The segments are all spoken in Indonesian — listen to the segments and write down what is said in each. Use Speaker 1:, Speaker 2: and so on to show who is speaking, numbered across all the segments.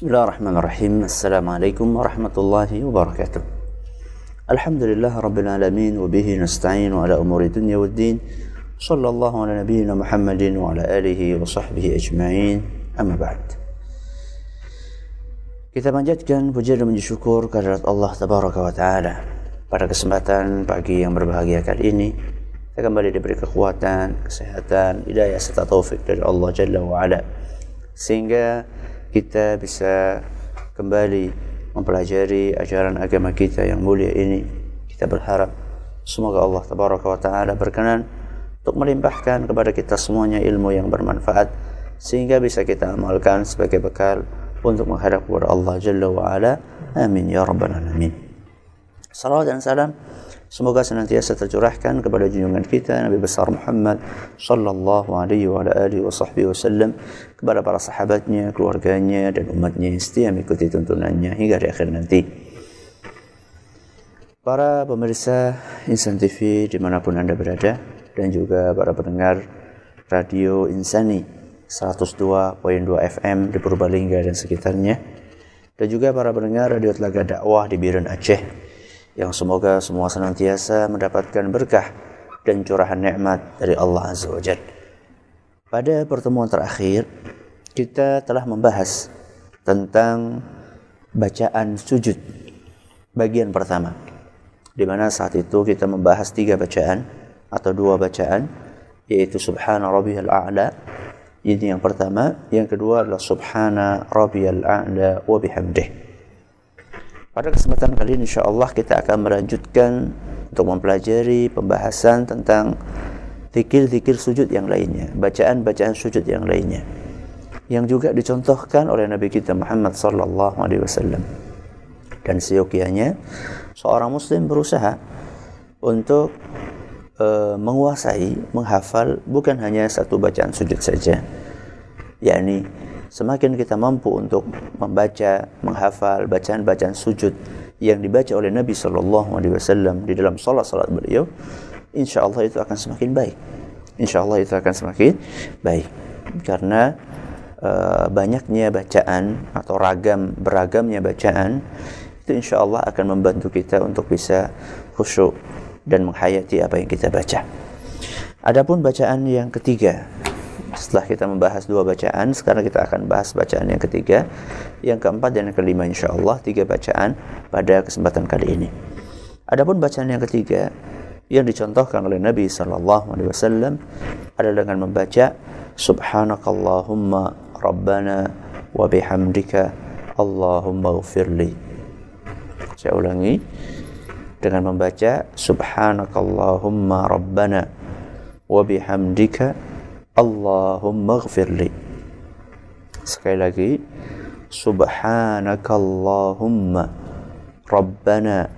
Speaker 1: بسم الله الرحمن الرحيم السلام عليكم ورحمة الله وبركاته الحمد لله رب العالمين وبه نستعين على أمور الدنيا والدين صلى الله على نبينا محمد وعلى آله وصحبه أجمعين أما بعد كتابا جد كان بجر من شكور كررت الله تبارك وتعالى pada kesempatan pagi yang berbahagia kali ini kita kembali diberi kekuatan, kesehatan, hidayah serta taufik dari Allah Jalla wa Ala. Sehingga kita bisa kembali mempelajari ajaran agama kita yang mulia ini Kita berharap semoga Allah Tabaraka wa Ta'ala berkenan Untuk melimpahkan kepada kita semuanya ilmu yang bermanfaat Sehingga bisa kita amalkan sebagai bekal untuk menghadap kepada Allah Jalla wa Ala. Amin ya rabbal alamin. Salawat dan salam semoga senantiasa tercurahkan kepada junjungan kita Nabi besar Muhammad sallallahu alaihi wa ala alihi wa sahbihi wasallam kepada para sahabatnya, keluarganya dan umatnya yang setia mengikuti tuntunannya hingga di akhir nanti. Para pemirsa Insan TV di mana pun Anda berada dan juga para pendengar Radio Insani 102.2 FM di Purbalingga dan sekitarnya dan juga para pendengar radio Telaga Dakwah di Biren Aceh yang semoga semua senantiasa mendapatkan berkah dan curahan nikmat dari Allah Azza wa. Pada pertemuan terakhir kita telah membahas tentang bacaan sujud bagian pertama di mana saat itu kita membahas tiga bacaan atau dua bacaan yaitu subhana rabbiyal a'la ini yang pertama. Yang kedua adalah Subhana Rabbiyal A'la wa bihamdih. Pada kesempatan kali ini insyaAllah kita akan melanjutkan untuk mempelajari pembahasan tentang zikir-zikir sujud yang lainnya, bacaan-bacaan sujud yang lainnya. Yang juga dicontohkan oleh Nabi kita Muhammad sallallahu alaihi wasallam. Dan seyogianya seorang muslim berusaha untuk e, menguasai, menghafal bukan hanya satu bacaan sujud saja. yakni semakin kita mampu untuk membaca, menghafal bacaan-bacaan sujud yang dibaca oleh Nabi Shallallahu Alaihi Wasallam di dalam salat-salat beliau, insya Allah itu akan semakin baik. Insya Allah itu akan semakin baik karena uh, banyaknya bacaan atau ragam beragamnya bacaan itu insya Allah akan membantu kita untuk bisa khusyuk dan menghayati apa yang kita baca. Adapun bacaan yang ketiga, setelah kita membahas dua bacaan, sekarang kita akan bahas bacaan yang ketiga, yang keempat dan yang kelima insya Allah tiga bacaan pada kesempatan kali ini. Adapun bacaan yang ketiga yang dicontohkan oleh Nabi Sallallahu Alaihi Wasallam adalah dengan membaca Subhanakallahumma Rabbana wa bihamdika Allahumma ghafirli. Saya ulangi dengan membaca subhanakallahumma rabbana wa bihamdika Allahumma ghafirli sekali lagi subhanakallahumma rabbana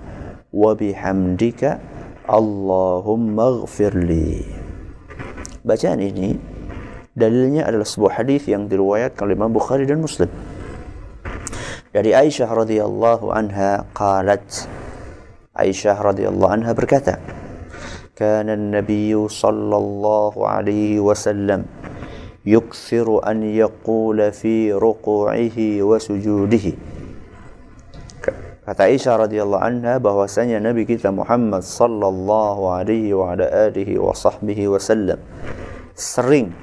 Speaker 1: wa bihamdika Allahumma ghafirli bacaan ini dalilnya adalah sebuah hadis yang diriwayatkan oleh Imam Bukhari dan Muslim. Dari Aisyah radhiyallahu anha qalat Aisyah radhiyallahu anha berkata, "Kana an-nabiy sallallahu alaihi wasallam yukthiru an yaqula fi ruku'ihi wa sujudihi." Kata Aisyah radhiyallahu anha bahwasanya Nabi kita Muhammad sallallahu alaihi wa ala alihi wa sahbihi wasallam sering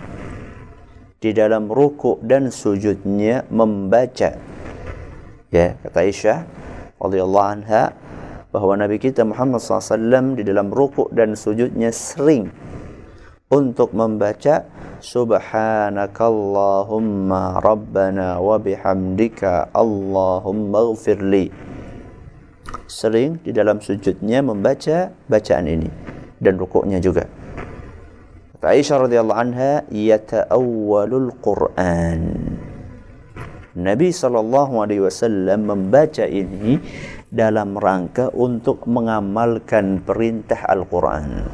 Speaker 1: di dalam ruku dan sujudnya membaca ya kata Aisyah radhiyallahu anha bahwa Nabi kita Muhammad SAW di dalam rukuk dan sujudnya sering untuk membaca Subhanakallahumma Rabbana wa bihamdika Allahumma ghafirli sering di dalam sujudnya membaca bacaan ini dan rukuknya juga. Kata Aisyah radhiyallahu anha yata'awwalul Qur'an. Nabi sallallahu alaihi wasallam membaca ini dalam rangka untuk mengamalkan perintah Al-Quran.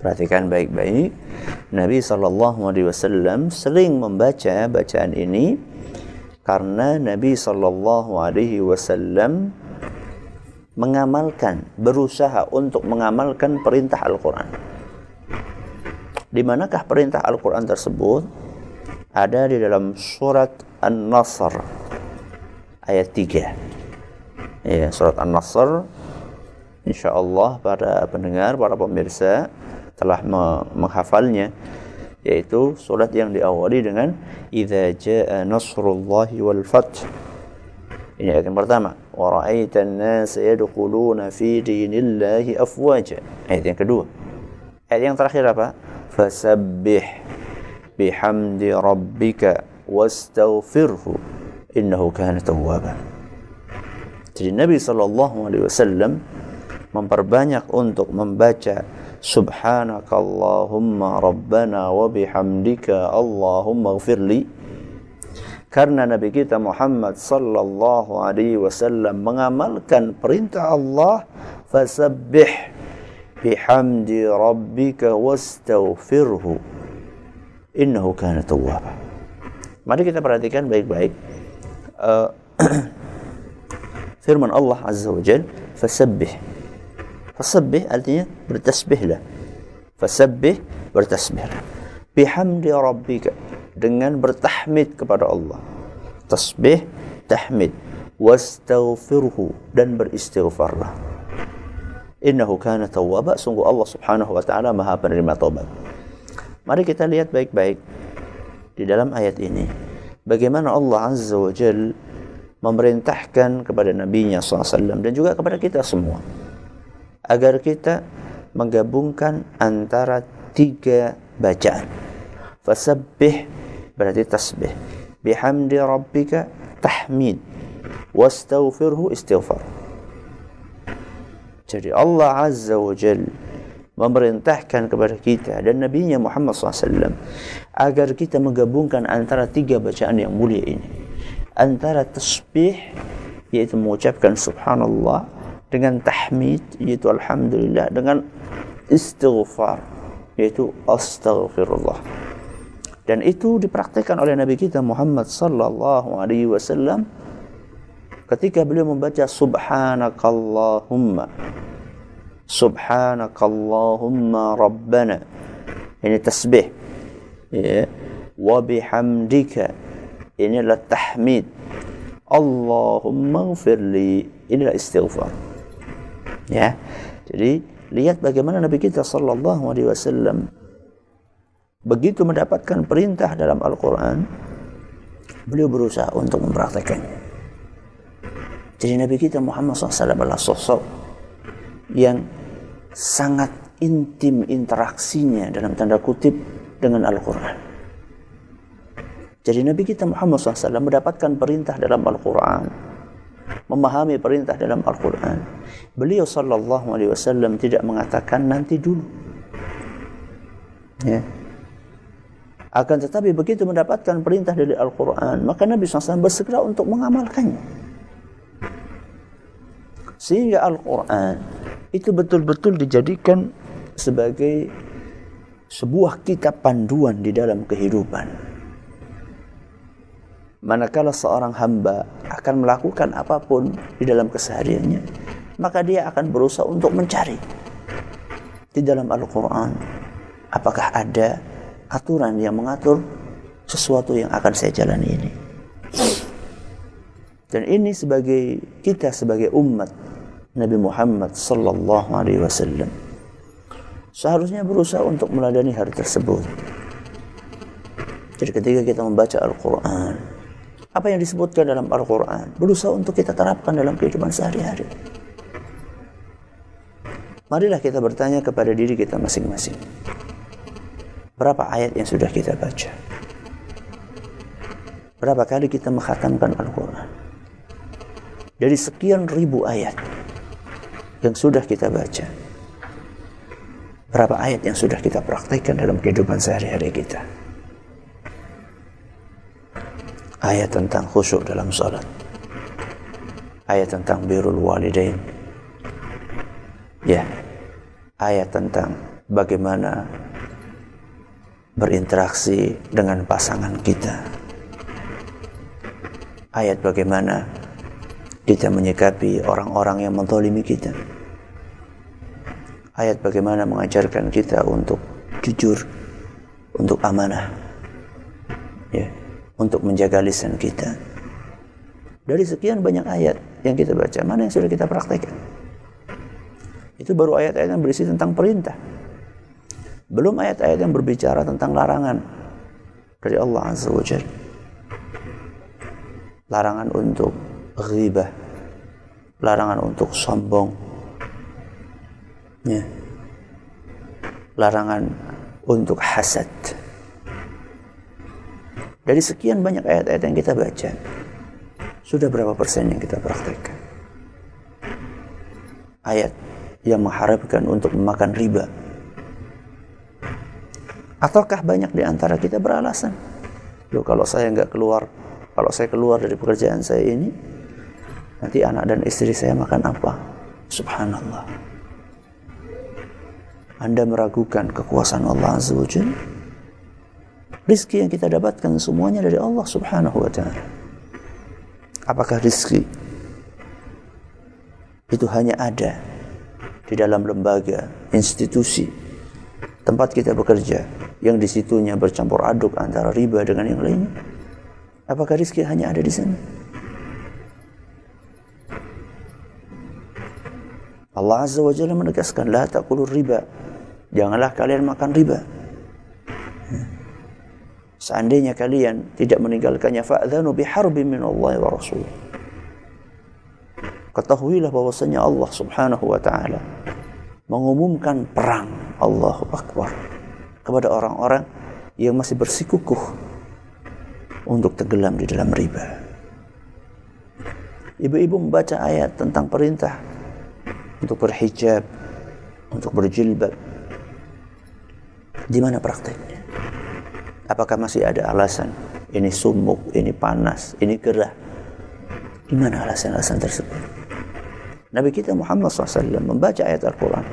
Speaker 1: Perhatikan baik-baik. Nabi Shallallahu Alaihi Wasallam sering membaca bacaan ini karena Nabi Shallallahu Alaihi Wasallam mengamalkan, berusaha untuk mengamalkan perintah Al-Quran. Di manakah perintah Al-Quran tersebut? Ada di dalam surat An-Nasr ayat 3. Ya, surat An-Nasr insyaallah para pendengar, para pemirsa telah menghafalnya yaitu surat yang diawali dengan idza jaa nasrullahi wal fath. Ini ayat yang pertama. Wa ra'aitan nas yadkhuluna fi dinillahi afwaja. Ayat yang kedua. Ayat yang terakhir apa? Fasabbih bihamdi rabbika wastaghfirhu innahu kana tawwaba. Jadi Nabi sallallahu alaihi wasallam memperbanyak untuk membaca subhanakallahumma rabbana wa bihamdika allahumma gfirli karena Nabi kita Muhammad sallallahu alaihi wasallam mengamalkan perintah Allah fasabbih bihamdi rabbika wastaghfirhu. Innahu kana tawwaba. Mari kita perhatikan baik-baik uh, firman Allah azza wa jalla fasabbih Fasabbih artinya bertasbihlah. Fasabbih bertasbihlah. Bihamdi rabbika dengan bertahmid kepada Allah. Tasbih, tahmid, wastaghfirhu dan beristighfarlah. Innahu kana tawwaba, sungguh Allah Subhanahu wa taala Maha penerima taubat. Mari kita lihat baik-baik di dalam ayat ini bagaimana Allah Azza wa Jal memerintahkan kepada nabinya SAW dan juga kepada kita semua agar kita menggabungkan antara tiga bacaan. Fasabbih berarti tasbih. Bihamdi rabbika tahmid. Wastaghfirhu istighfar. Jadi Allah Azza wa Jal memerintahkan kepada kita dan Nabi Muhammad SAW agar kita menggabungkan antara tiga bacaan yang mulia ini. Antara tasbih yaitu mengucapkan subhanallah dengan tahmid yaitu alhamdulillah dengan istighfar yaitu astaghfirullah. Dan itu dipraktikkan oleh Nabi kita Muhammad sallallahu alaihi wasallam ketika beliau membaca subhanakallahumma. Subhanakallahumma rabbana. Ini tasbih. Ya. Wa bihamdika ini adalah tahmid Allahumma ghfirli inilah istighfar Ya. Jadi lihat bagaimana Nabi kita sallallahu alaihi wasallam begitu mendapatkan perintah dalam Al-Qur'an beliau berusaha untuk mempraktekannya. Jadi Nabi kita Muhammad SAW adalah sosok yang sangat intim interaksinya dalam tanda kutip dengan Al-Quran. Jadi Nabi kita Muhammad SAW mendapatkan perintah dalam Al-Quran memahami perintah dalam Al-Quran. Beliau Sallallahu Alaihi Wasallam tidak mengatakan nanti dulu. Ya. Akan tetapi begitu mendapatkan perintah dari Al-Quran, maka Nabi SAW bersegera untuk mengamalkannya. Sehingga Al-Quran itu betul-betul dijadikan sebagai sebuah kitab panduan di dalam kehidupan manakala seorang hamba akan melakukan apa pun di dalam kesehariannya, maka dia akan berusaha untuk mencari di dalam Al-Quran apakah ada aturan yang mengatur sesuatu yang akan saya jalani ini. Dan ini sebagai kita sebagai umat Nabi Muhammad sallallahu alaihi wasallam seharusnya berusaha untuk meladani hal tersebut. Jadi ketika kita membaca Al-Quran, apa yang disebutkan dalam Al-Quran berusaha untuk kita terapkan dalam kehidupan sehari-hari. Marilah kita bertanya kepada diri kita masing-masing. Berapa ayat yang sudah kita baca? Berapa kali kita menghatamkan Al-Quran? Dari sekian ribu ayat yang sudah kita baca, berapa ayat yang sudah kita praktekkan dalam kehidupan sehari-hari kita? Ayat tentang khusyuk dalam salat. Ayat tentang birrul walidain. Ya. Ayat tentang bagaimana berinteraksi dengan pasangan kita. Ayat bagaimana kita menyikapi orang-orang yang mentolimi kita. Ayat bagaimana mengajarkan kita untuk jujur untuk amanah. Ya untuk menjaga lisan kita. Dari sekian banyak ayat yang kita baca, mana yang sudah kita praktekkan? Itu baru ayat-ayat yang berisi tentang perintah. Belum ayat-ayat yang berbicara tentang larangan dari Allah Azza wa Jalla. Larangan untuk ghibah, larangan untuk sombong, ya. larangan untuk hasad. Dari sekian banyak ayat-ayat yang kita baca, sudah berapa persen yang kita praktekkan? Ayat yang mengharapkan untuk memakan riba. Ataukah banyak di antara kita beralasan, Loh kalau saya nggak keluar, kalau saya keluar dari pekerjaan saya ini, nanti anak dan istri saya makan apa? Subhanallah. Anda meragukan kekuasaan Allah Azza wa Jalla? Rizki yang kita dapatkan semuanya dari Allah Subhanahu wa taala. Apakah rizki itu hanya ada di dalam lembaga, institusi, tempat kita bekerja, yang di situnya bercampur aduk antara riba dengan yang lainnya? Apakah rizki hanya ada di sana? Allah Azza wa Jalla menegaskan, La taqulur riba, Janganlah kalian makan riba. Seandainya kalian tidak meninggalkannya fa'dhanu biharbin min Allah wa Rasul. Ketahuilah bahwasanya Allah Subhanahu wa taala mengumumkan perang Allahu Akbar kepada orang-orang yang masih bersikukuh untuk tenggelam di dalam riba. Ibu-ibu membaca ayat tentang perintah untuk berhijab, untuk berjilbab, di mana prakteknya? Apakah masih ada alasan? Ini sumuk, ini panas, ini gerah. Di mana alasan-alasan tersebut? Nabi kita Muhammad SAW membaca ayat Al-Quran.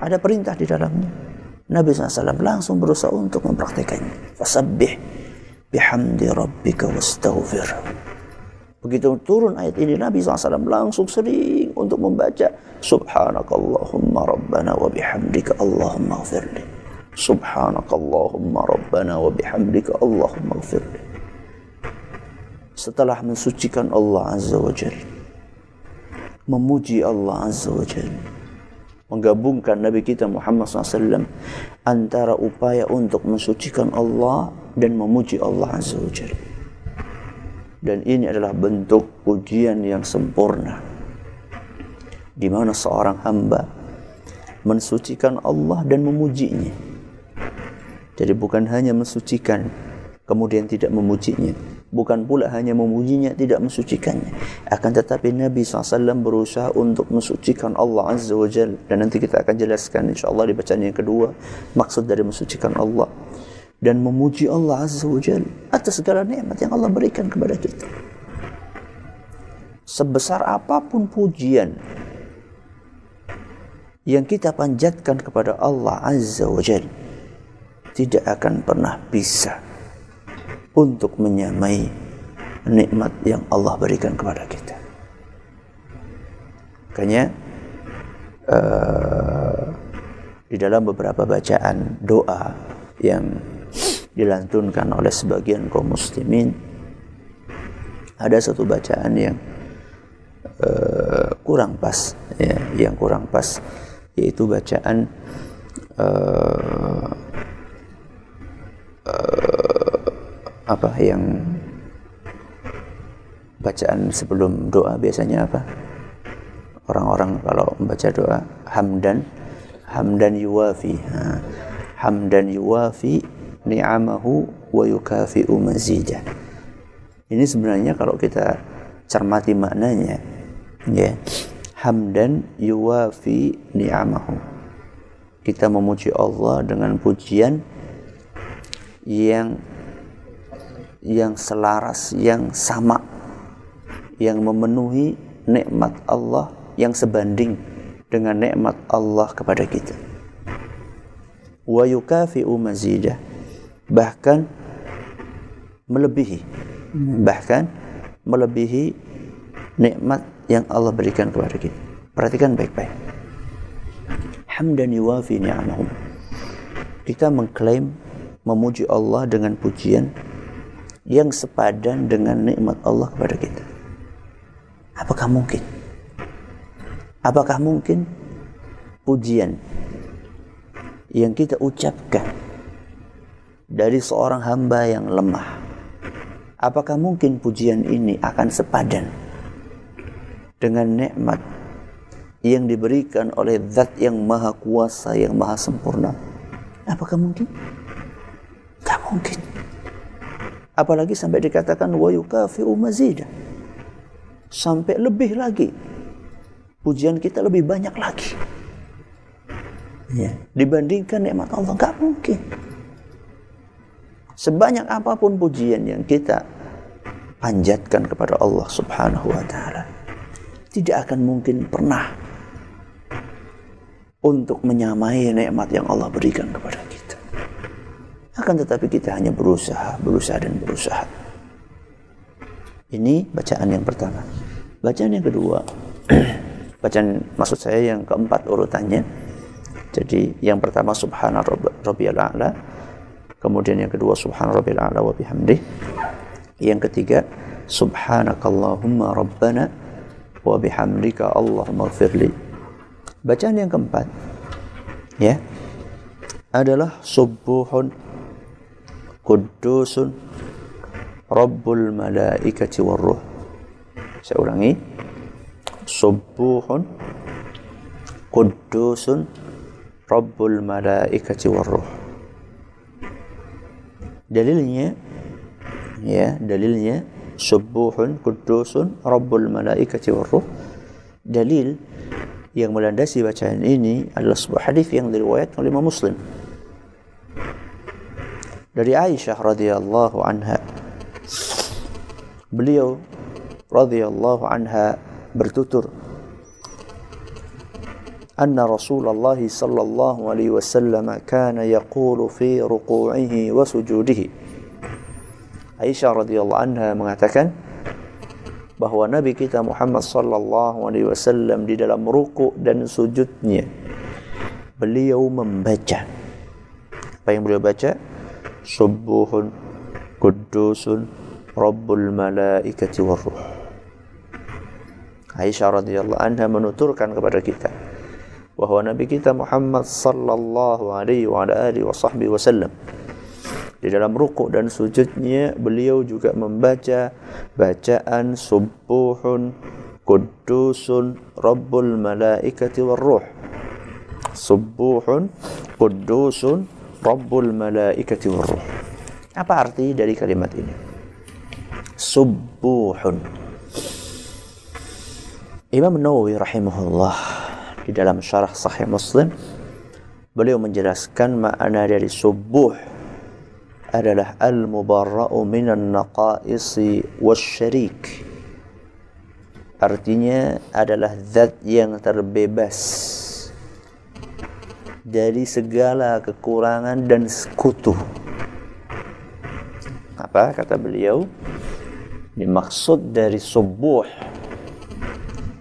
Speaker 1: Ada perintah di dalamnya. Nabi SAW langsung berusaha untuk mempraktekannya. Fasabbih bihamdi rabbika wastaghfir. Begitu turun ayat ini Nabi SAW langsung sering untuk membaca Subhanakallahumma rabbana wa bihamdika Allahumma gfirli. Subhanakallahumma rabbana wa bihamdika Allahumma gfirli. Setelah mensucikan Allah Azza wa Jal. Memuji Allah Azza wa Jal. Menggabungkan Nabi kita Muhammad SAW antara upaya untuk mensucikan Allah dan memuji Allah Azza wa Jal. Dan ini adalah bentuk ujian yang sempurna. Di mana seorang hamba mensucikan Allah dan memujinya jadi bukan hanya mensucikan kemudian tidak memujinya. Bukan pula hanya memujinya tidak mensucikannya. Akan tetapi Nabi SAW berusaha untuk mensucikan Allah Azza wa Jal. Dan nanti kita akan jelaskan insyaAllah di bacaan yang kedua. Maksud dari mensucikan Allah. Dan memuji Allah Azza wa Jal. Atas segala nikmat yang Allah berikan kepada kita. Sebesar apa pun pujian yang kita panjatkan kepada Allah Azza wa Jalla tidak akan pernah bisa untuk menyamai nikmat yang Allah berikan kepada kita. Makanya uh, di dalam beberapa bacaan doa yang dilantunkan oleh sebagian kaum muslimin ada satu bacaan yang uh, kurang pas ya, yang kurang pas yaitu bacaan uh, apa yang bacaan sebelum doa biasanya apa? Orang-orang kalau membaca doa hamdan hamdan yuwafi ha. hamdan yuwafi ni'amahu wa yukafi'u mazidah. Ini sebenarnya kalau kita cermati maknanya ya hamdan yuwafi ni'amahu. Kita memuji Allah dengan pujian yang yang selaras, yang sama, yang memenuhi nikmat Allah yang sebanding dengan nikmat Allah kepada kita. Wa yukafi'u mazidah bahkan melebihi bahkan melebihi nikmat yang Allah berikan kepada kita. Perhatikan baik-baik. Hamdan yuwafi ni'amahum. Kita mengklaim memuji Allah dengan pujian yang sepadan dengan nikmat Allah kepada kita. Apakah mungkin? Apakah mungkin pujian yang kita ucapkan dari seorang hamba yang lemah? Apakah mungkin pujian ini akan sepadan dengan nikmat yang diberikan oleh zat yang maha kuasa, yang maha sempurna? Apakah mungkin? Gak mungkin. Apalagi sampai dikatakan wa yukafi'u mazidah. Sampai lebih lagi. Pujian kita lebih banyak lagi. Ya, dibandingkan nikmat Allah gak mungkin. Sebanyak apa pun pujian yang kita panjatkan kepada Allah Subhanahu wa taala, tidak akan mungkin pernah untuk menyamai nikmat yang Allah berikan kepada kita. Akan tetapi kita hanya berusaha, berusaha dan berusaha. Ini bacaan yang pertama. Bacaan yang kedua, bacaan maksud saya yang keempat urutannya. Jadi yang pertama subhana rabbiyal a'la, kemudian yang kedua subhana rabbil a'la wa bihamdih. Yang ketiga subhanakallahumma rabbana wa bihamdika allahumma gfirli. Bacaan yang keempat ya adalah subuhun Qudusun Rabbul Malaikati Warruh Saya ulangi. Subuhun Qudusun Rabbul Malaikati Warruh Dalilnya ya dalilnya Subuhun Qudusun Rabbul Malaikati Warruh Dalil yang melandasi bacaan ini adalah sebuah hadis yang diriwayatkan oleh Imam Muslim dari Aisyah radhiyallahu anha. Beliau radhiyallahu anha bertutur أن رسول الله صلى الله عليه وسلم كان يقول في ركوعه وسجوده Aisyah radhiyallahu anha mengatakan bahwa Nabi kita Muhammad sallallahu alaihi wasallam di dalam ruku dan sujudnya beliau membaca apa yang beliau baca Subuhun kudusun rabbul malaikati warruh Aisyah radhiyallahu anha menuturkan kepada kita bahwa Nabi kita Muhammad sallallahu alaihi wa alihi wasallam di dalam rukuk dan sujudnya beliau juga membaca bacaan subuhun kudusun rabbul malaikati warruh subuhun kudusun Rabbul Malaikati Warruh. Apa arti dari kalimat ini? Subuhun. Imam Nawawi rahimahullah di dalam syarah Sahih Muslim beliau menjelaskan makna dari subuh adalah al-mubarra'u minan naqaisi wasyarik. Artinya adalah zat yang terbebas dari segala kekurangan dan sekutu. Apa kata beliau? Dimaksud dari subuh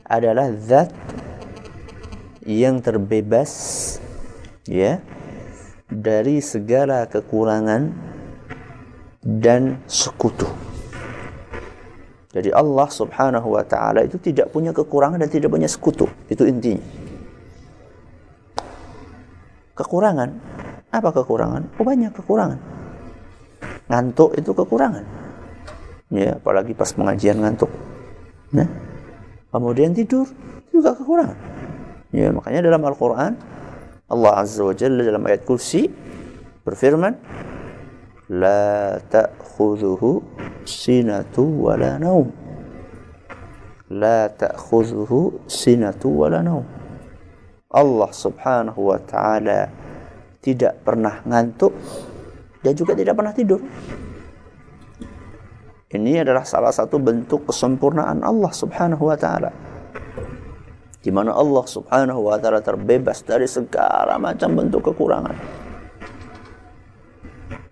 Speaker 1: adalah zat yang terbebas ya dari segala kekurangan dan sekutu. Jadi Allah Subhanahu wa taala itu tidak punya kekurangan dan tidak punya sekutu. Itu intinya. Kekurangan. Apa kekurangan? Oh banyak kekurangan. Ngantuk itu kekurangan. Ya, apalagi pas pengajian ngantuk. Nah, kemudian tidur juga kekurangan. Ya, makanya dalam Al-Qur'an Allah Azza wa Jalla dalam ayat kursi berfirman la ta'khudhuhu sinatu wala naum la ta'khudhuhu sinatu wala naum Allah Subhanahu wa taala tidak pernah ngantuk dan juga tidak pernah tidur. Ini adalah salah satu bentuk kesempurnaan Allah Subhanahu wa taala. Di mana Allah Subhanahu wa taala terbebas dari segala macam bentuk kekurangan.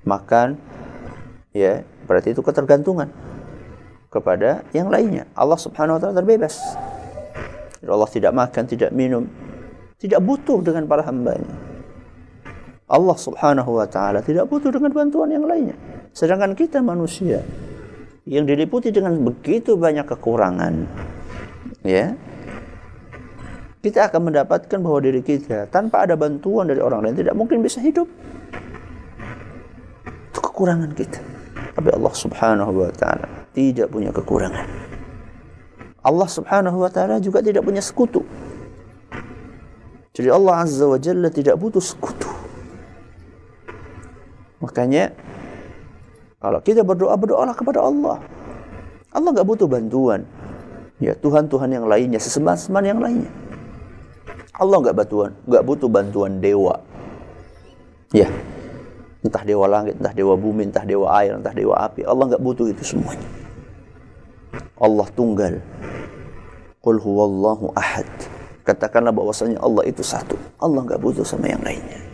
Speaker 1: Makan ya, berarti itu ketergantungan kepada yang lainnya. Allah Subhanahu wa taala terbebas. Allah tidak makan, tidak minum, tidak butuh dengan para hambanya. Allah subhanahu wa ta'ala tidak butuh dengan bantuan yang lainnya. Sedangkan kita manusia yang diliputi dengan begitu banyak kekurangan, ya, kita akan mendapatkan bahwa diri kita tanpa ada bantuan dari orang lain tidak mungkin bisa hidup. Itu kekurangan kita. Tapi Allah Subhanahu wa taala tidak punya kekurangan. Allah Subhanahu wa taala juga tidak punya sekutu. Jadi Allah Azza wa Jalla tidak butuh sekutu. Makanya kalau kita berdoa, berdoalah kepada Allah. Allah nggak butuh bantuan. Ya Tuhan-Tuhan yang lainnya, sesembahan-sembahan yang lainnya. Allah nggak bantuan, nggak butuh bantuan dewa. Ya, entah dewa langit, entah dewa bumi, entah dewa air, entah dewa api. Allah nggak butuh itu semuanya. Allah tunggal. Qul huwallahu ahad. Katakanlah bahwasanya Allah itu satu. Allah nggak butuh sama yang lainnya.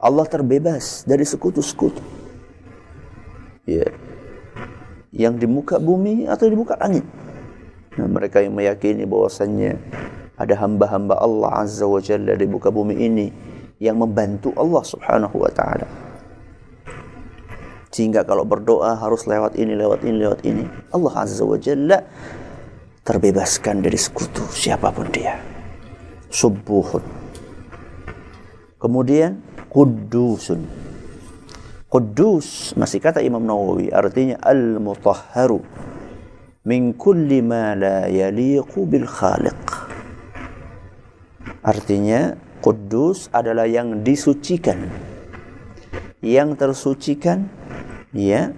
Speaker 1: Allah terbebas dari sekutu-sekutu. Ya. Yang di muka bumi atau di muka langit. Nah, mereka yang meyakini bahwasannya ada hamba-hamba Allah Azza wa Jalla di muka bumi ini yang membantu Allah Subhanahu wa taala. Sehingga kalau berdoa harus lewat ini, lewat ini, lewat ini. Allah Azza wa Jalla terbebaskan dari sekutu siapa pun dia. Subuhun. Kemudian Qudusun. Kudus masih kata Imam Nawawi artinya al-mutahharu min kulli ma la yaliqu bil khaliq. Artinya kudus adalah yang disucikan. Yang tersucikan ya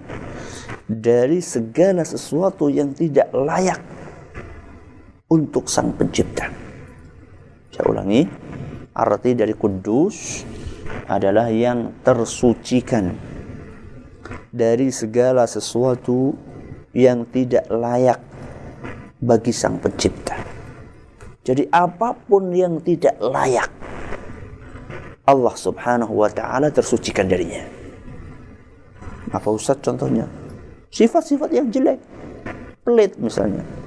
Speaker 1: dari segala sesuatu yang tidak layak untuk sang pencipta. Saya ulangi, arti dari kudus adalah yang tersucikan dari segala sesuatu yang tidak layak bagi sang pencipta. Jadi apa pun yang tidak layak Allah subhanahu wa ta'ala tersucikan darinya. Apa Ustaz contohnya? Sifat-sifat yang jelek. Pelit misalnya.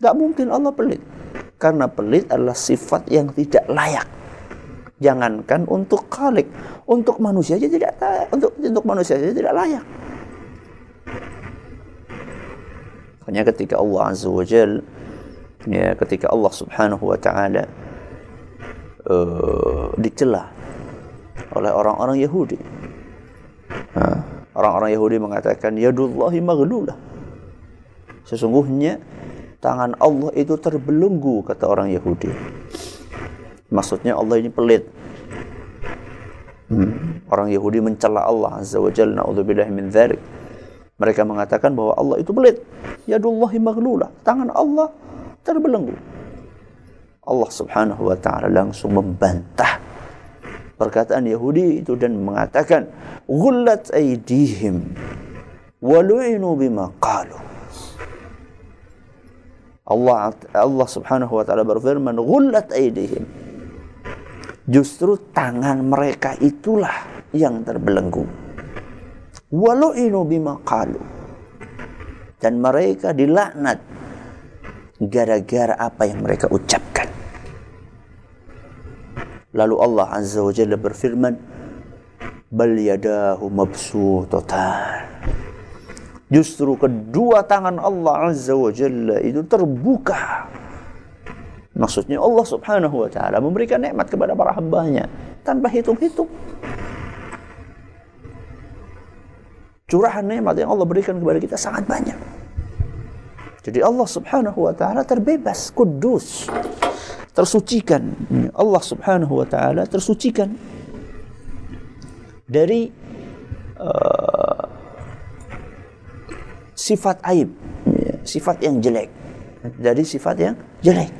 Speaker 1: Gak mungkin Allah pelit. Karena pelit adalah sifat yang tidak layak Jangankan untuk khalik, untuk manusia saja tidak untuk untuk manusia saja tidak layak. Hanya ketika Allah Azza wa Jal, ya ketika Allah Subhanahu wa taala uh, dicela oleh orang-orang Yahudi. orang-orang Yahudi mengatakan yadullahi maghlulah. Sesungguhnya tangan Allah itu terbelenggu kata orang Yahudi. Maksudnya Allah ini pelit. Hmm. Orang Yahudi mencela Allah Azza wa Jalla min. Mereka mengatakan bahwa Allah itu pelit. Yadullahi maghlulah. Tangan Allah terbelenggu. Allah Subhanahu wa taala langsung membantah perkataan Yahudi itu dan mengatakan ghullat aydihim wa bima qalu. Allah Allah Subhanahu wa taala berfirman ghullat aydihim Justru tangan mereka itulah yang terbelenggu. Walau inu bima qalu. Dan mereka dilaknat gara-gara apa yang mereka ucapkan. Lalu Allah Azza wa Jalla berfirman, "Bal yadahu mabsutatan." Justru kedua tangan Allah Azza wa Jalla itu terbuka Maksudnya Allah subhanahu wa ta'ala memberikan nikmat kepada para hambanya tanpa hitung-hitung. Curahan nikmat yang Allah berikan kepada kita sangat banyak. Jadi Allah subhanahu wa ta'ala terbebas, kudus, tersucikan. Allah subhanahu wa ta'ala tersucikan dari uh, sifat aib, sifat yang jelek. Dari sifat yang jelek.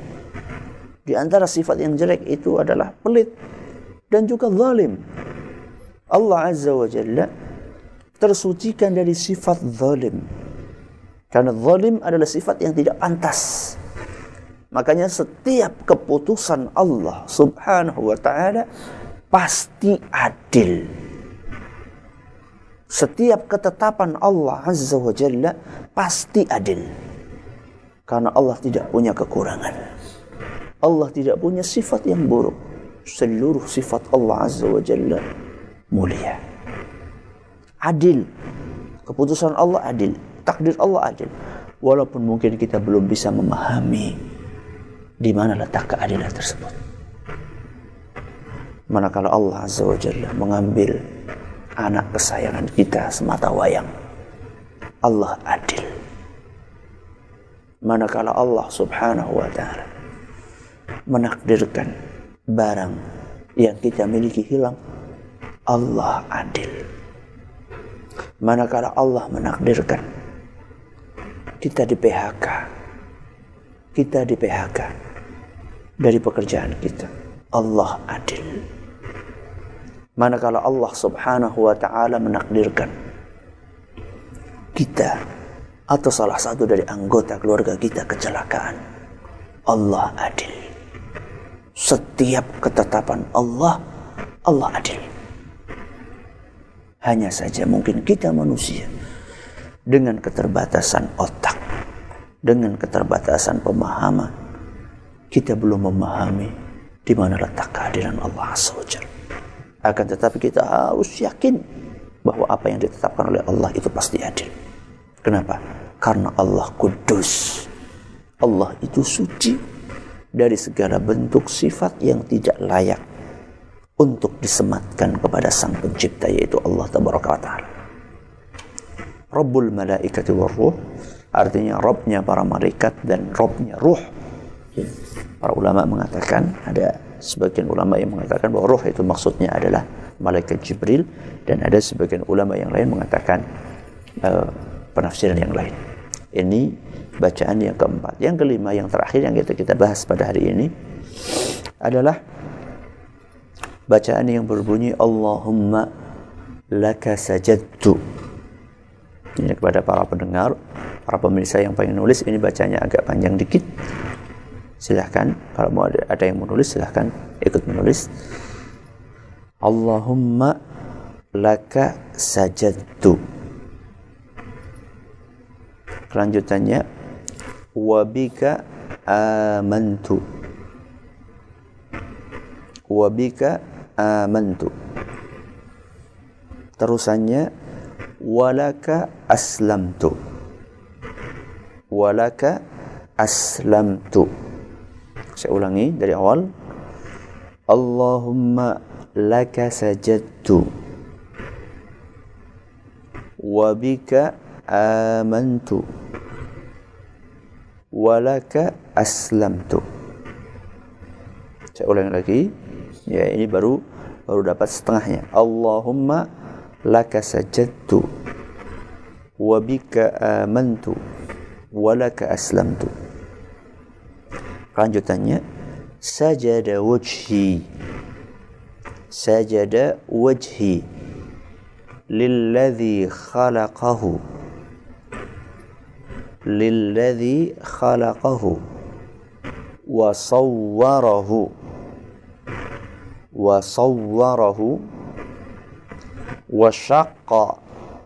Speaker 1: Di antara sifat yang jelek itu adalah pelit dan juga zalim. Allah Azza wa Jalla tersucikan dari sifat zalim. Karena zalim adalah sifat yang tidak pantas. Makanya setiap keputusan Allah Subhanahu wa taala pasti adil. Setiap ketetapan Allah Azza wa Jalla pasti adil. Karena Allah tidak punya kekurangan. Allah tidak punya sifat yang buruk. Seluruh sifat Allah Azza wa Jalla mulia. adil. Keputusan Allah adil, takdir Allah adil. Walaupun mungkin kita belum bisa memahami di mana letak keadilan tersebut. Manakala Allah Azza wa Jalla mengambil anak kesayangan kita semata wayang. Allah adil. Manakala Allah Subhanahu wa taala menakdirkan barang yang kita miliki hilang, Allah adil. Manakala Allah menakdirkan kita di PHK, kita di PHK dari pekerjaan kita, Allah adil. Manakala Allah Subhanahu wa taala menakdirkan kita atau salah satu dari anggota keluarga kita kecelakaan, Allah adil. Setiap ketetapan Allah, Allah adil. Hanya saja mungkin kita manusia dengan keterbatasan otak, dengan keterbatasan pemahaman, kita belum memahami di mana letak kehadiran Allah Azza Akan tetapi kita harus yakin bahwa apa yang ditetapkan oleh Allah itu pasti adil. Kenapa? Karena Allah kudus. Allah itu suci dari segala bentuk sifat yang tidak layak untuk disematkan kepada sang pencipta yaitu Allah Taala. Rabbul malaikati ruh artinya Robnya para malaikat dan Robnya ruh. Para ulama mengatakan ada sebagian ulama yang mengatakan bahwa ruh itu maksudnya adalah malaikat Jibril dan ada sebagian ulama yang lain mengatakan uh, penafsiran yang lain. Ini bacaan yang keempat. Yang kelima, yang terakhir yang kita kita bahas pada hari ini adalah bacaan yang berbunyi Allahumma laka sajadtu ini kepada para pendengar, para pemirsa yang pengen nulis, ini bacanya agak panjang dikit. Silahkan, kalau mau ada, yang menulis, silahkan ikut menulis. Allahumma laka sajadtu. Kelanjutannya, wabika amantu. Wabika amantu. Terusannya, walaka aslamtu walaka aslamtu saya ulangi dari awal. Allahumma laka sajadtu wa bika amantu walaka aslamtu. Saya ulangi lagi. Ya ini baru baru dapat setengahnya. Allahumma laka sajadtu wa bika amantu wa laka aslamtu lanjutannya sajada wajhi sajada wajhi lilladhi khalaqahu lilladhi khalaqahu wa sawwarahu wa sawwarahu وشق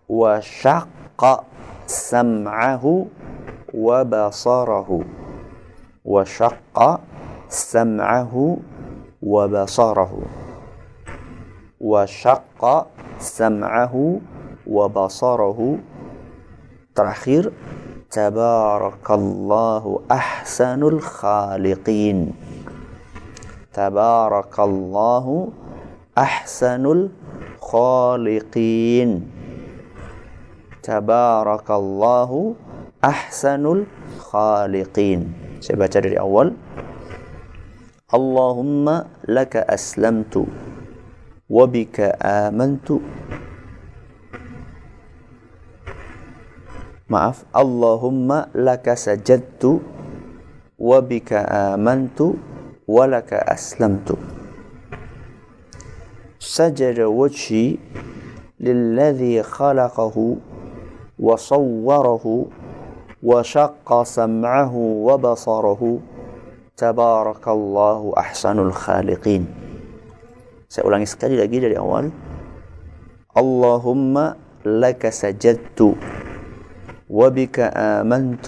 Speaker 1: وشق سمعه وبصره وشق سمعه وبصره. وشق سمعه وبصره. تأخير. تبارك تبارك الله أحسن الخالقين. تبارك الله أحسن الخالقين. تبارك الله أحسن الخالقين. Saya baca dari awal Allahumma laka aslamtu wa bika amantu Maaf Allahumma laka sajadtu wa bika amantu wa laka aslamtu سجد وجهي للذي خلقه وصوره وشق سمعه وبصره. تبارك الله أحسن الخالقين. سأولاني سكالي لقيل الأول اللهم لك سجدت وبك آمنت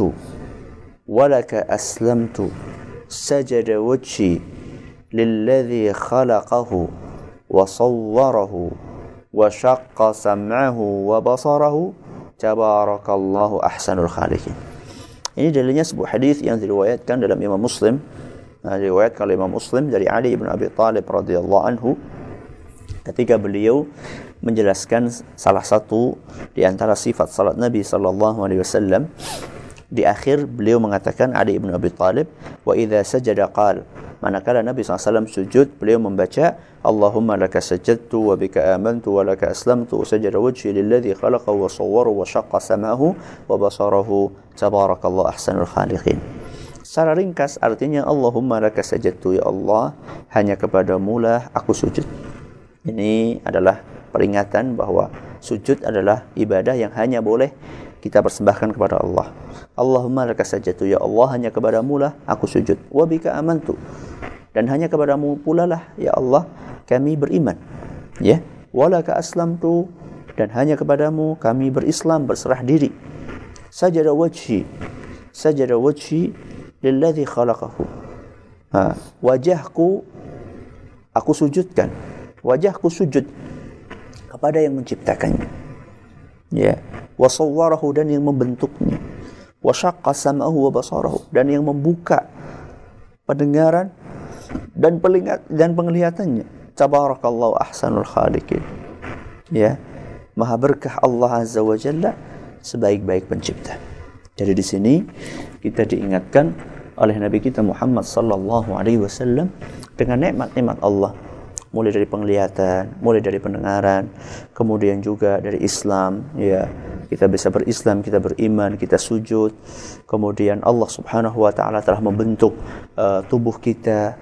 Speaker 1: ولك أسلمت سجد وجهي للذي خلقه وصوره وشق سمعه وبصره tabarakallahu ahsanul khaliqin. Ini dalilnya sebuah hadis yang diriwayatkan dalam Imam Muslim. Nah, diriwayatkan oleh Imam Muslim dari Ali bin Abi Thalib radhiyallahu anhu ketika beliau menjelaskan salah satu di antara sifat salat Nabi sallallahu alaihi wasallam di akhir beliau mengatakan Ali bin Abi Thalib wa idza sajada qal manakala Nabi SAW sujud beliau membaca Allahumma laka sajadtu wa bika amantu wa laka aslamtu sajada wajhi lilladhi khalaqa wa sawwara wa syaqqa samahu wa basarahu tabarakallah ahsanul khaliqin Secara ringkas artinya Allahumma laka sajadtu ya Allah hanya kepadamu lah aku sujud. Ini adalah peringatan bahwa sujud adalah ibadah yang hanya boleh kita persembahkan kepada Allah. Allahumma laka sajatu ya Allah hanya kepadamu lah aku sujud. Wa bika amantu. Dan hanya kepadamu pula lah ya Allah kami beriman. Ya. Walaka aslamtu dan hanya kepadamu kami berislam berserah diri. Sajada wajhi. Sajada wajhi lilladzi khalaqahu. Ha, wajahku aku sujudkan. Wajahku sujud kepada yang menciptakannya. Ya, wasawwarahu dan yang membentuknya wa syaqqa sam'ahu wa basarahu. Dan yang membuka pendengaran dan pelingat dan penglihatannya. Tabarakallahu ahsanul khaliqin. Ya. Maha berkah Allah azza wa jalla sebaik-baik pencipta. Jadi di sini kita diingatkan oleh Nabi kita Muhammad sallallahu alaihi wasallam dengan nikmat-nikmat Allah. Mulai dari penglihatan, mulai dari pendengaran, kemudian juga dari Islam, ya kita bisa berislam, kita beriman, kita sujud. Kemudian Allah Subhanahu wa taala telah membentuk uh, tubuh kita,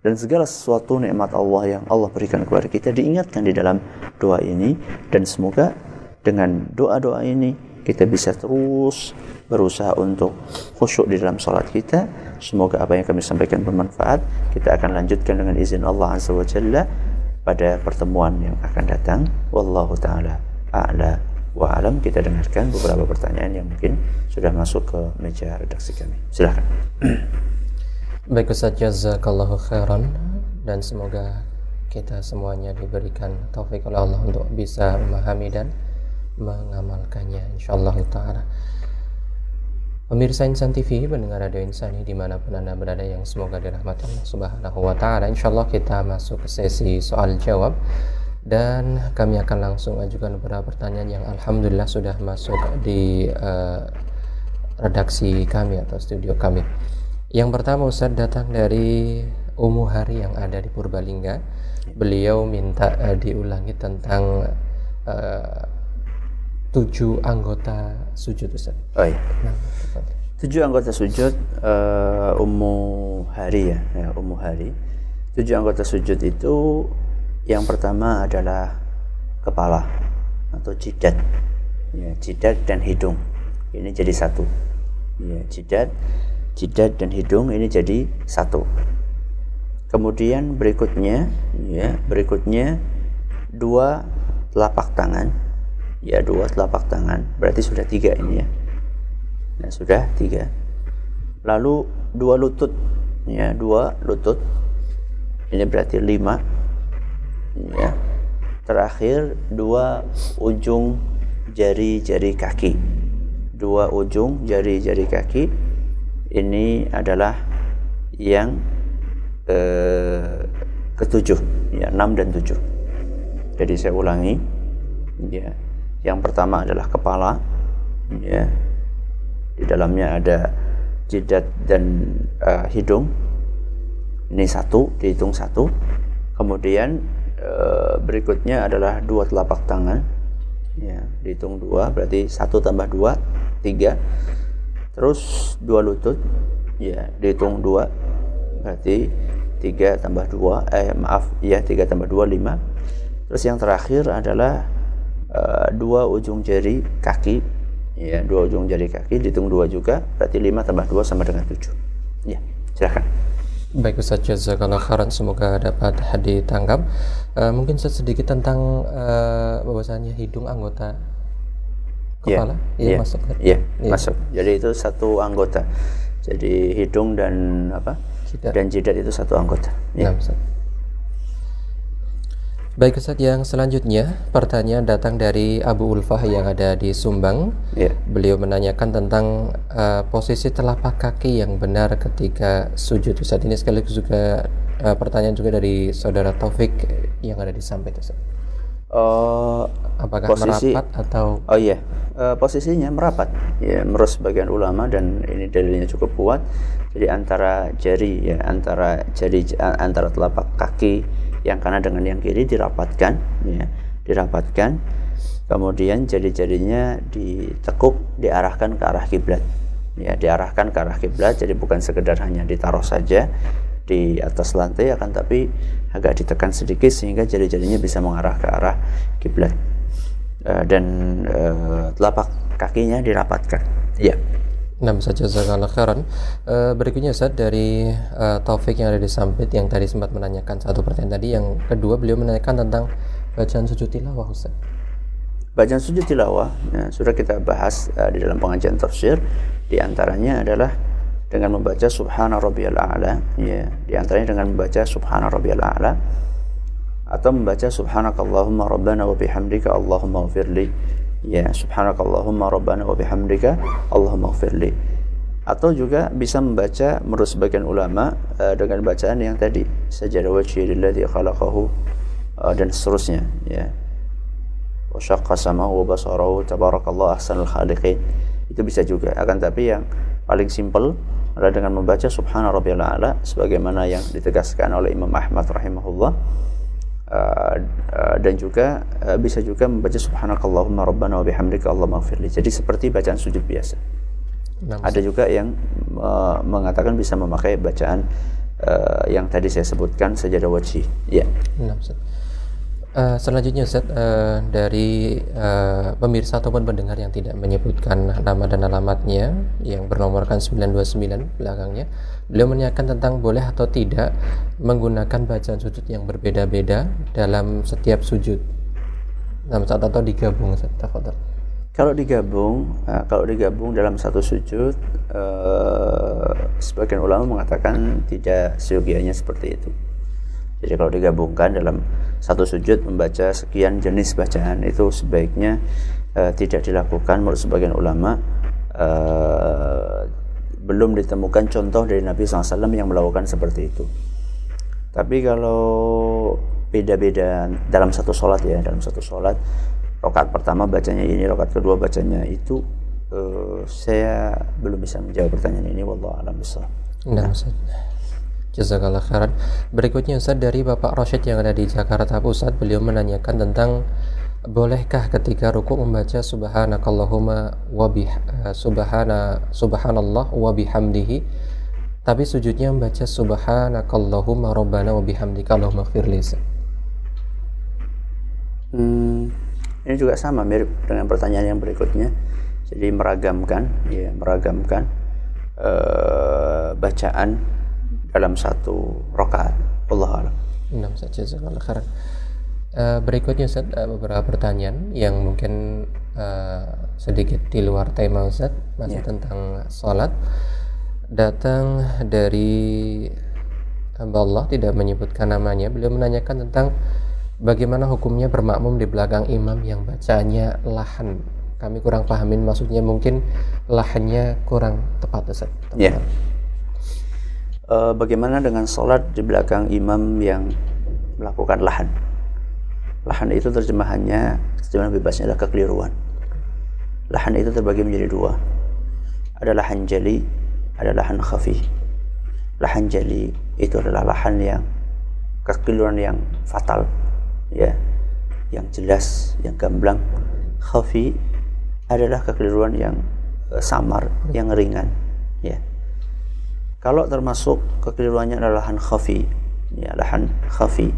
Speaker 1: dan segala sesuatu nikmat Allah yang Allah berikan kepada kita diingatkan di dalam doa ini dan semoga dengan doa-doa ini kita bisa terus berusaha untuk khusyuk di dalam sholat kita. Semoga apa yang kami sampaikan bermanfaat. Kita akan lanjutkan dengan izin Allah Azza wa Jalla pada pertemuan yang akan datang. Wallahu taala a'la wa alam. Kita dengarkan beberapa pertanyaan yang mungkin sudah masuk ke meja redaksi kami. Silakan.
Speaker 2: Baik Ustaz jazakallahu khairan dan semoga kita semuanya diberikan taufik oleh Allah untuk bisa memahami dan mengamalkannya insyaallah taala. Pemirsa Insan TV, pendengar Radio Insani di mana pun Anda berada yang semoga dirahmati Allah Subhanahu wa Ta'ala. Insya Allah kita masuk ke sesi soal jawab dan kami akan langsung ajukan beberapa pertanyaan yang Alhamdulillah sudah masuk di uh, redaksi kami atau studio kami. Yang pertama Ustadz datang dari Umu Hari yang ada di Purbalingga. Beliau minta uh, diulangi tentang uh, tujuh anggota sujud Ustaz.
Speaker 1: Oh iya. Nah, tujuh anggota sujud uh, ummu hari ya, ya ummu hari. Tujuh anggota sujud itu yang pertama adalah kepala atau jidat. Ya, jidat dan hidung. Ini jadi satu. Ya, jidat, jidat dan hidung ini jadi satu. Kemudian berikutnya ya, berikutnya dua telapak tangan ya dua telapak tangan berarti sudah tiga ini ya nah sudah tiga lalu dua lutut ya dua lutut ini berarti lima ya. Terakhir dua ujung jari-jari kaki. Dua ujung jari-jari kaki ini adalah yang eh, ketujuh. Ya enam dan tujuh. Jadi saya ulangi. Ya. Yang pertama adalah kepala, ya. Di dalamnya ada jidat dan uh, hidung. Ini satu, dihitung satu. Kemudian uh, berikutnya adalah dua telapak tangan. Ya, dihitung dua, berarti satu tambah dua, tiga. Terus dua lutut, ya, dihitung dua, berarti tiga tambah dua, eh maaf, ya tiga tambah dua lima. Terus yang terakhir adalah uh, dua ujung jari kaki ya dua ujung jari kaki dihitung dua juga berarti lima tambah dua sama dengan tujuh ya silahkan
Speaker 2: Baik Ustaz Jazakallah khairan. Semoga dapat ditangkap uh, mungkin sedikit tentang uh, bahwasanya hidung anggota
Speaker 1: ya, kepala? Iya ya, masuk iya ya. masuk. Jadi itu satu anggota. Jadi hidung dan apa? Jidat. dan jidat itu satu anggota. Ya. Nah,
Speaker 2: Baik Ustaz, yang selanjutnya pertanyaan datang dari Abu Ulfah yang ada di Sumbang.
Speaker 1: Ya.
Speaker 2: Beliau menanyakan tentang uh, posisi telapak kaki yang benar ketika sujud Ustaz. Ini sekaligus juga uh, pertanyaan juga dari saudara Taufik yang ada di samping Ustaz.
Speaker 1: Uh,
Speaker 2: Apakah posisi, merapat atau
Speaker 1: Oh iya, uh, posisinya merapat. Ya, menurut sebagian ulama dan ini dalilnya cukup kuat. Jadi antara jari ya, antara jari antara telapak kaki yang kanan dengan yang kiri dirapatkan ya dirapatkan. Kemudian jari-jarinya ditekuk diarahkan ke arah kiblat. Ya diarahkan ke arah kiblat jadi bukan sekedar hanya ditaruh saja di atas lantai akan tapi agak ditekan sedikit sehingga jari-jarinya bisa mengarah ke arah kiblat. Uh, dan uh, telapak kakinya dirapatkan. Ya
Speaker 2: Nah, saja jazakallah khairan. E, berikutnya Ustaz dari e, Taufik yang ada di Sampit yang tadi sempat menanyakan satu pertanyaan tadi. Yang kedua beliau menanyakan tentang bacaan sujud tilawah Ustaz.
Speaker 1: Bacaan sujud tilawah ya, sudah kita bahas e, di dalam pengajian tafsir. Di antaranya adalah dengan membaca subhana rabbiyal a'la ya di antaranya dengan membaca subhana rabbiyal a'la atau membaca subhanakallahumma rabbana wa bihamdika allahumma ghfirli ya subhanakallahumma rabbana wa bihamdika allahumma gfirli atau juga bisa membaca menurut sebagian ulama uh, dengan bacaan yang tadi sajadah wajhi lilladzi khalaqahu uh, dan seterusnya ya. Wa syaqqa samahu wa basarahu tabarakallahu ahsanul khaliqin. Itu bisa juga. Akan tapi yang paling simpel adalah dengan membaca subhana rabbiyal a'la sebagaimana yang ditegaskan oleh Imam Ahmad rahimahullah Uh, uh, dan juga uh, bisa juga membaca subhanakallahumma rabbana wa bihamdika allahumma gfirli. Jadi seperti bacaan sujud biasa. Nah, Ada juga yang uh, mengatakan bisa memakai bacaan uh, yang tadi saya sebutkan sajadah wajhi. Ya. Nah,
Speaker 2: Uh, selanjutnya Ustaz uh, dari uh, pemirsa ataupun pendengar yang tidak menyebutkan nama dan alamatnya yang bernomorkan 929 belakangnya beliau menanyakan tentang boleh atau tidak menggunakan bacaan sujud yang berbeda-beda dalam setiap sujud. Dalam saat atau digabung Ustaz
Speaker 1: kalau digabung uh, kalau digabung dalam satu sujud uh, sebagian ulama mengatakan tidak seyogianya seperti itu jadi kalau digabungkan dalam satu sujud membaca sekian jenis bacaan itu sebaiknya uh, tidak dilakukan menurut sebagian ulama uh, belum ditemukan contoh dari Nabi SAW yang melakukan seperti itu. Tapi kalau beda-beda dalam satu sholat ya dalam satu sholat rokat pertama bacanya ini rokat kedua bacanya itu uh, saya belum bisa menjawab pertanyaan ini wallahu alam besar. Nah,
Speaker 2: Jazakallah khairan. Berikutnya Ustaz dari Bapak Rosyid yang ada di Jakarta Pusat, beliau menanyakan tentang bolehkah ketika ruku membaca subhanakallahumma wa bih eh, subhana subhanallah wa bihamdihi tapi sujudnya membaca subhanakallahumma rabbana wa bihamdika allahumma ighfirli.
Speaker 1: Hmm, ini juga sama mirip dengan pertanyaan yang berikutnya. Jadi meragamkan, ya meragamkan uh, bacaan dalam satu rakaat. Allah alam.
Speaker 2: Enam saja khairan. Uh, berikutnya Ustaz, uh, beberapa pertanyaan yang mungkin uh, sedikit di luar tema Ustaz, masih yeah. tentang sholat. Datang dari hamba Allah tidak menyebutkan namanya, beliau menanyakan tentang bagaimana hukumnya bermakmum di belakang imam yang bacanya lahan. Kami kurang pahamin maksudnya mungkin lahannya kurang tepat Ustaz.
Speaker 1: Yeah uh, bagaimana dengan sholat di belakang imam yang melakukan lahan? Lahan itu terjemahannya terjemahan bebasnya adalah kekeliruan. Lahan itu terbagi menjadi dua. Ada lahan jali ada lahan khafi lahan jali itu adalah lahan yang kekeliruan yang fatal ya. Yang jelas yang gamblang. Khafi adalah kekeliruan yang uh, samar yang ringan ya kalau termasuk kekeliruannya adalah lahan khafi, ya lahan khafi.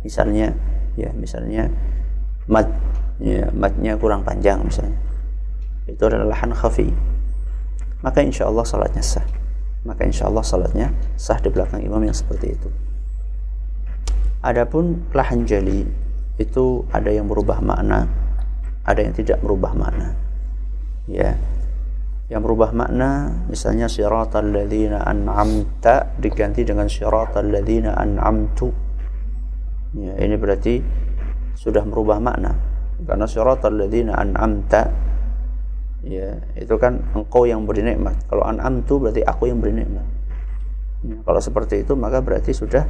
Speaker 1: Misalnya, ya misalnya mat, ya matnya kurang panjang misalnya. Itu adalah lahan khafi. Maka insya Allah salatnya sah. Maka insya Allah salatnya sah di belakang imam yang seperti itu. Adapun lahan jali itu ada yang merubah makna, ada yang tidak merubah makna. Ya, yang berubah makna misalnya siratal ladzina an'amta diganti dengan siratal ladzina an'amtu Ya, ini berarti sudah merubah makna. Karena siratal ladzina an'amta ya, itu kan engkau yang beri nikmat. Kalau an'amtu berarti aku yang beri nikmat. Ya, kalau seperti itu maka berarti sudah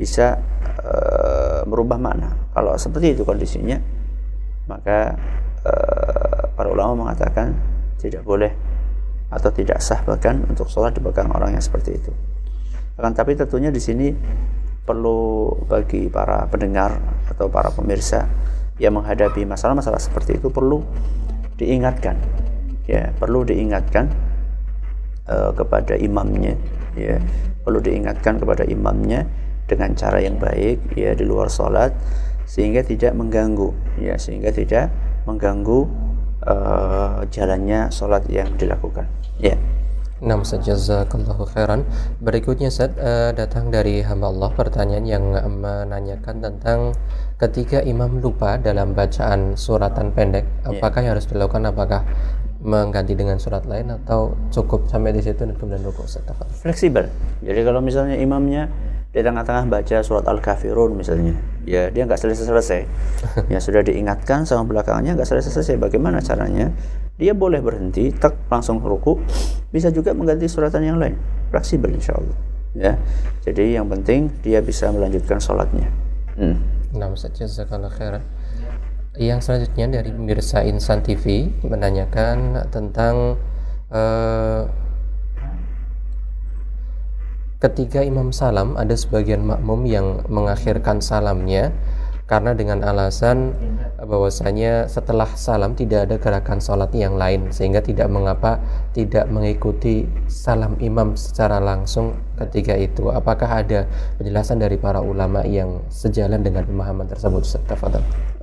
Speaker 1: bisa uh, merubah makna. Kalau seperti itu kondisinya maka uh, para ulama mengatakan tidak boleh atau tidak sah bahkan untuk sholat di belakang orang yang seperti itu. Akan tapi tentunya di sini perlu bagi para pendengar atau para pemirsa yang menghadapi masalah-masalah seperti itu perlu diingatkan. Ya perlu diingatkan uh, kepada imamnya. Ya perlu diingatkan kepada imamnya dengan cara yang baik ya di luar sholat sehingga tidak mengganggu. Ya sehingga tidak mengganggu uh, jalannya sholat yang dilakukan ya yeah.
Speaker 2: Nah, jazakallahu khairan. Berikutnya Ustaz uh, datang dari hamba Allah pertanyaan yang menanyakan tentang ketika imam lupa dalam bacaan suratan pendek, yeah. apakah yang harus dilakukan? Apakah mengganti dengan surat lain atau cukup sampai di situ dan kemudian rukuk Ustaz?
Speaker 1: Fleksibel. Jadi kalau misalnya imamnya di tengah-tengah baca surat Al-Kafirun misalnya, ya dia nggak selesai-selesai. ya sudah diingatkan sama belakangnya nggak selesai-selesai. Bagaimana caranya? dia boleh berhenti tak langsung ruku bisa juga mengganti suratan yang lain fleksibel insya Allah ya jadi yang penting dia bisa melanjutkan sholatnya
Speaker 2: hmm. nah yang selanjutnya dari pemirsa Insan TV menanyakan tentang uh, ketika imam salam ada sebagian makmum yang mengakhirkan salamnya karena dengan alasan bahwasanya setelah salam tidak ada gerakan sholat yang lain sehingga tidak mengapa tidak mengikuti salam imam secara langsung ketika itu. Apakah ada penjelasan dari para ulama yang sejalan dengan pemahaman tersebut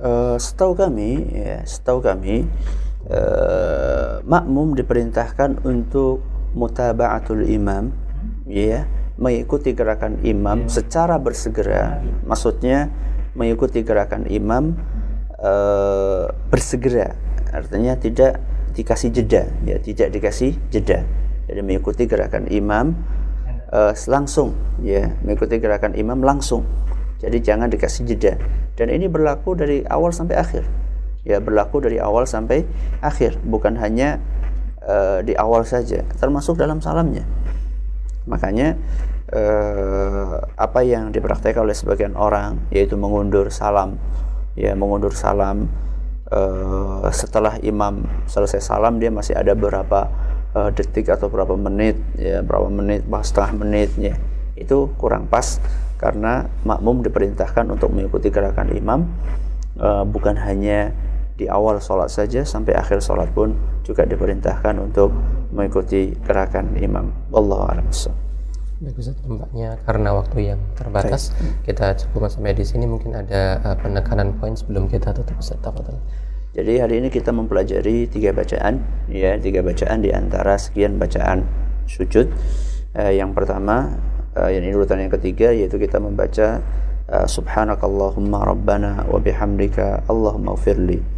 Speaker 1: uh, setahu kami ya setahu kami uh, makmum diperintahkan untuk mutaba'atul imam ya mengikuti gerakan imam secara bersegera. Maksudnya mengikuti gerakan imam e, bersegera. Artinya tidak dikasih jeda. Ya tidak dikasih jeda. Jadi mengikuti gerakan imam e, langsung. Ya mengikuti gerakan imam langsung. Jadi jangan dikasih jeda. Dan ini berlaku dari awal sampai akhir. Ya berlaku dari awal sampai akhir. Bukan hanya e, di awal saja. Termasuk dalam salamnya makanya eh, apa yang dipraktekkan oleh sebagian orang yaitu mengundur salam ya mengundur salam eh, setelah imam selesai salam dia masih ada beberapa eh, detik atau berapa menit ya berapa menit bahkan setengah menit ya. Itu kurang pas karena makmum diperintahkan untuk mengikuti gerakan imam eh, bukan hanya di awal sholat saja sampai akhir sholat pun juga diperintahkan untuk mengikuti gerakan imam. Allah a'lam
Speaker 2: Baik Ustaz, nampaknya karena waktu yang terbatas Baik. kita cukup sampai di sini mungkin ada uh, penekanan poin sebelum kita tutup Ustaz. Tafadhol.
Speaker 1: Jadi hari ini kita mempelajari tiga bacaan ya, tiga bacaan di antara sekian bacaan sujud. Uh, yang pertama uh, yang ini urutan yang ketiga yaitu kita membaca uh, subhanakallahumma rabbana wa bihamdika allahumma ufirli.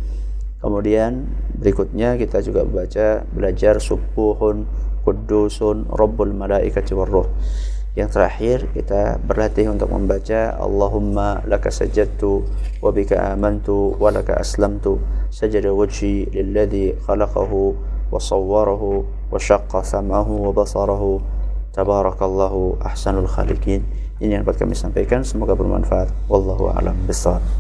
Speaker 1: Kemudian berikutnya kita juga membaca belajar subuhun Qudusun Rabbul Malaikati Warruh yang terakhir kita berlatih untuk membaca Allahumma laka sajadtu wa bika amantu wa laka aslamtu. Sajada wajhi lilladhi khalaqahu wa sawwarahu wa syaqqa sam'ahu wa basarahu. Tabarakallahu ahsanul khaliqin. Ini yang dapat kami sampaikan. Semoga bermanfaat. Wallahu alam besar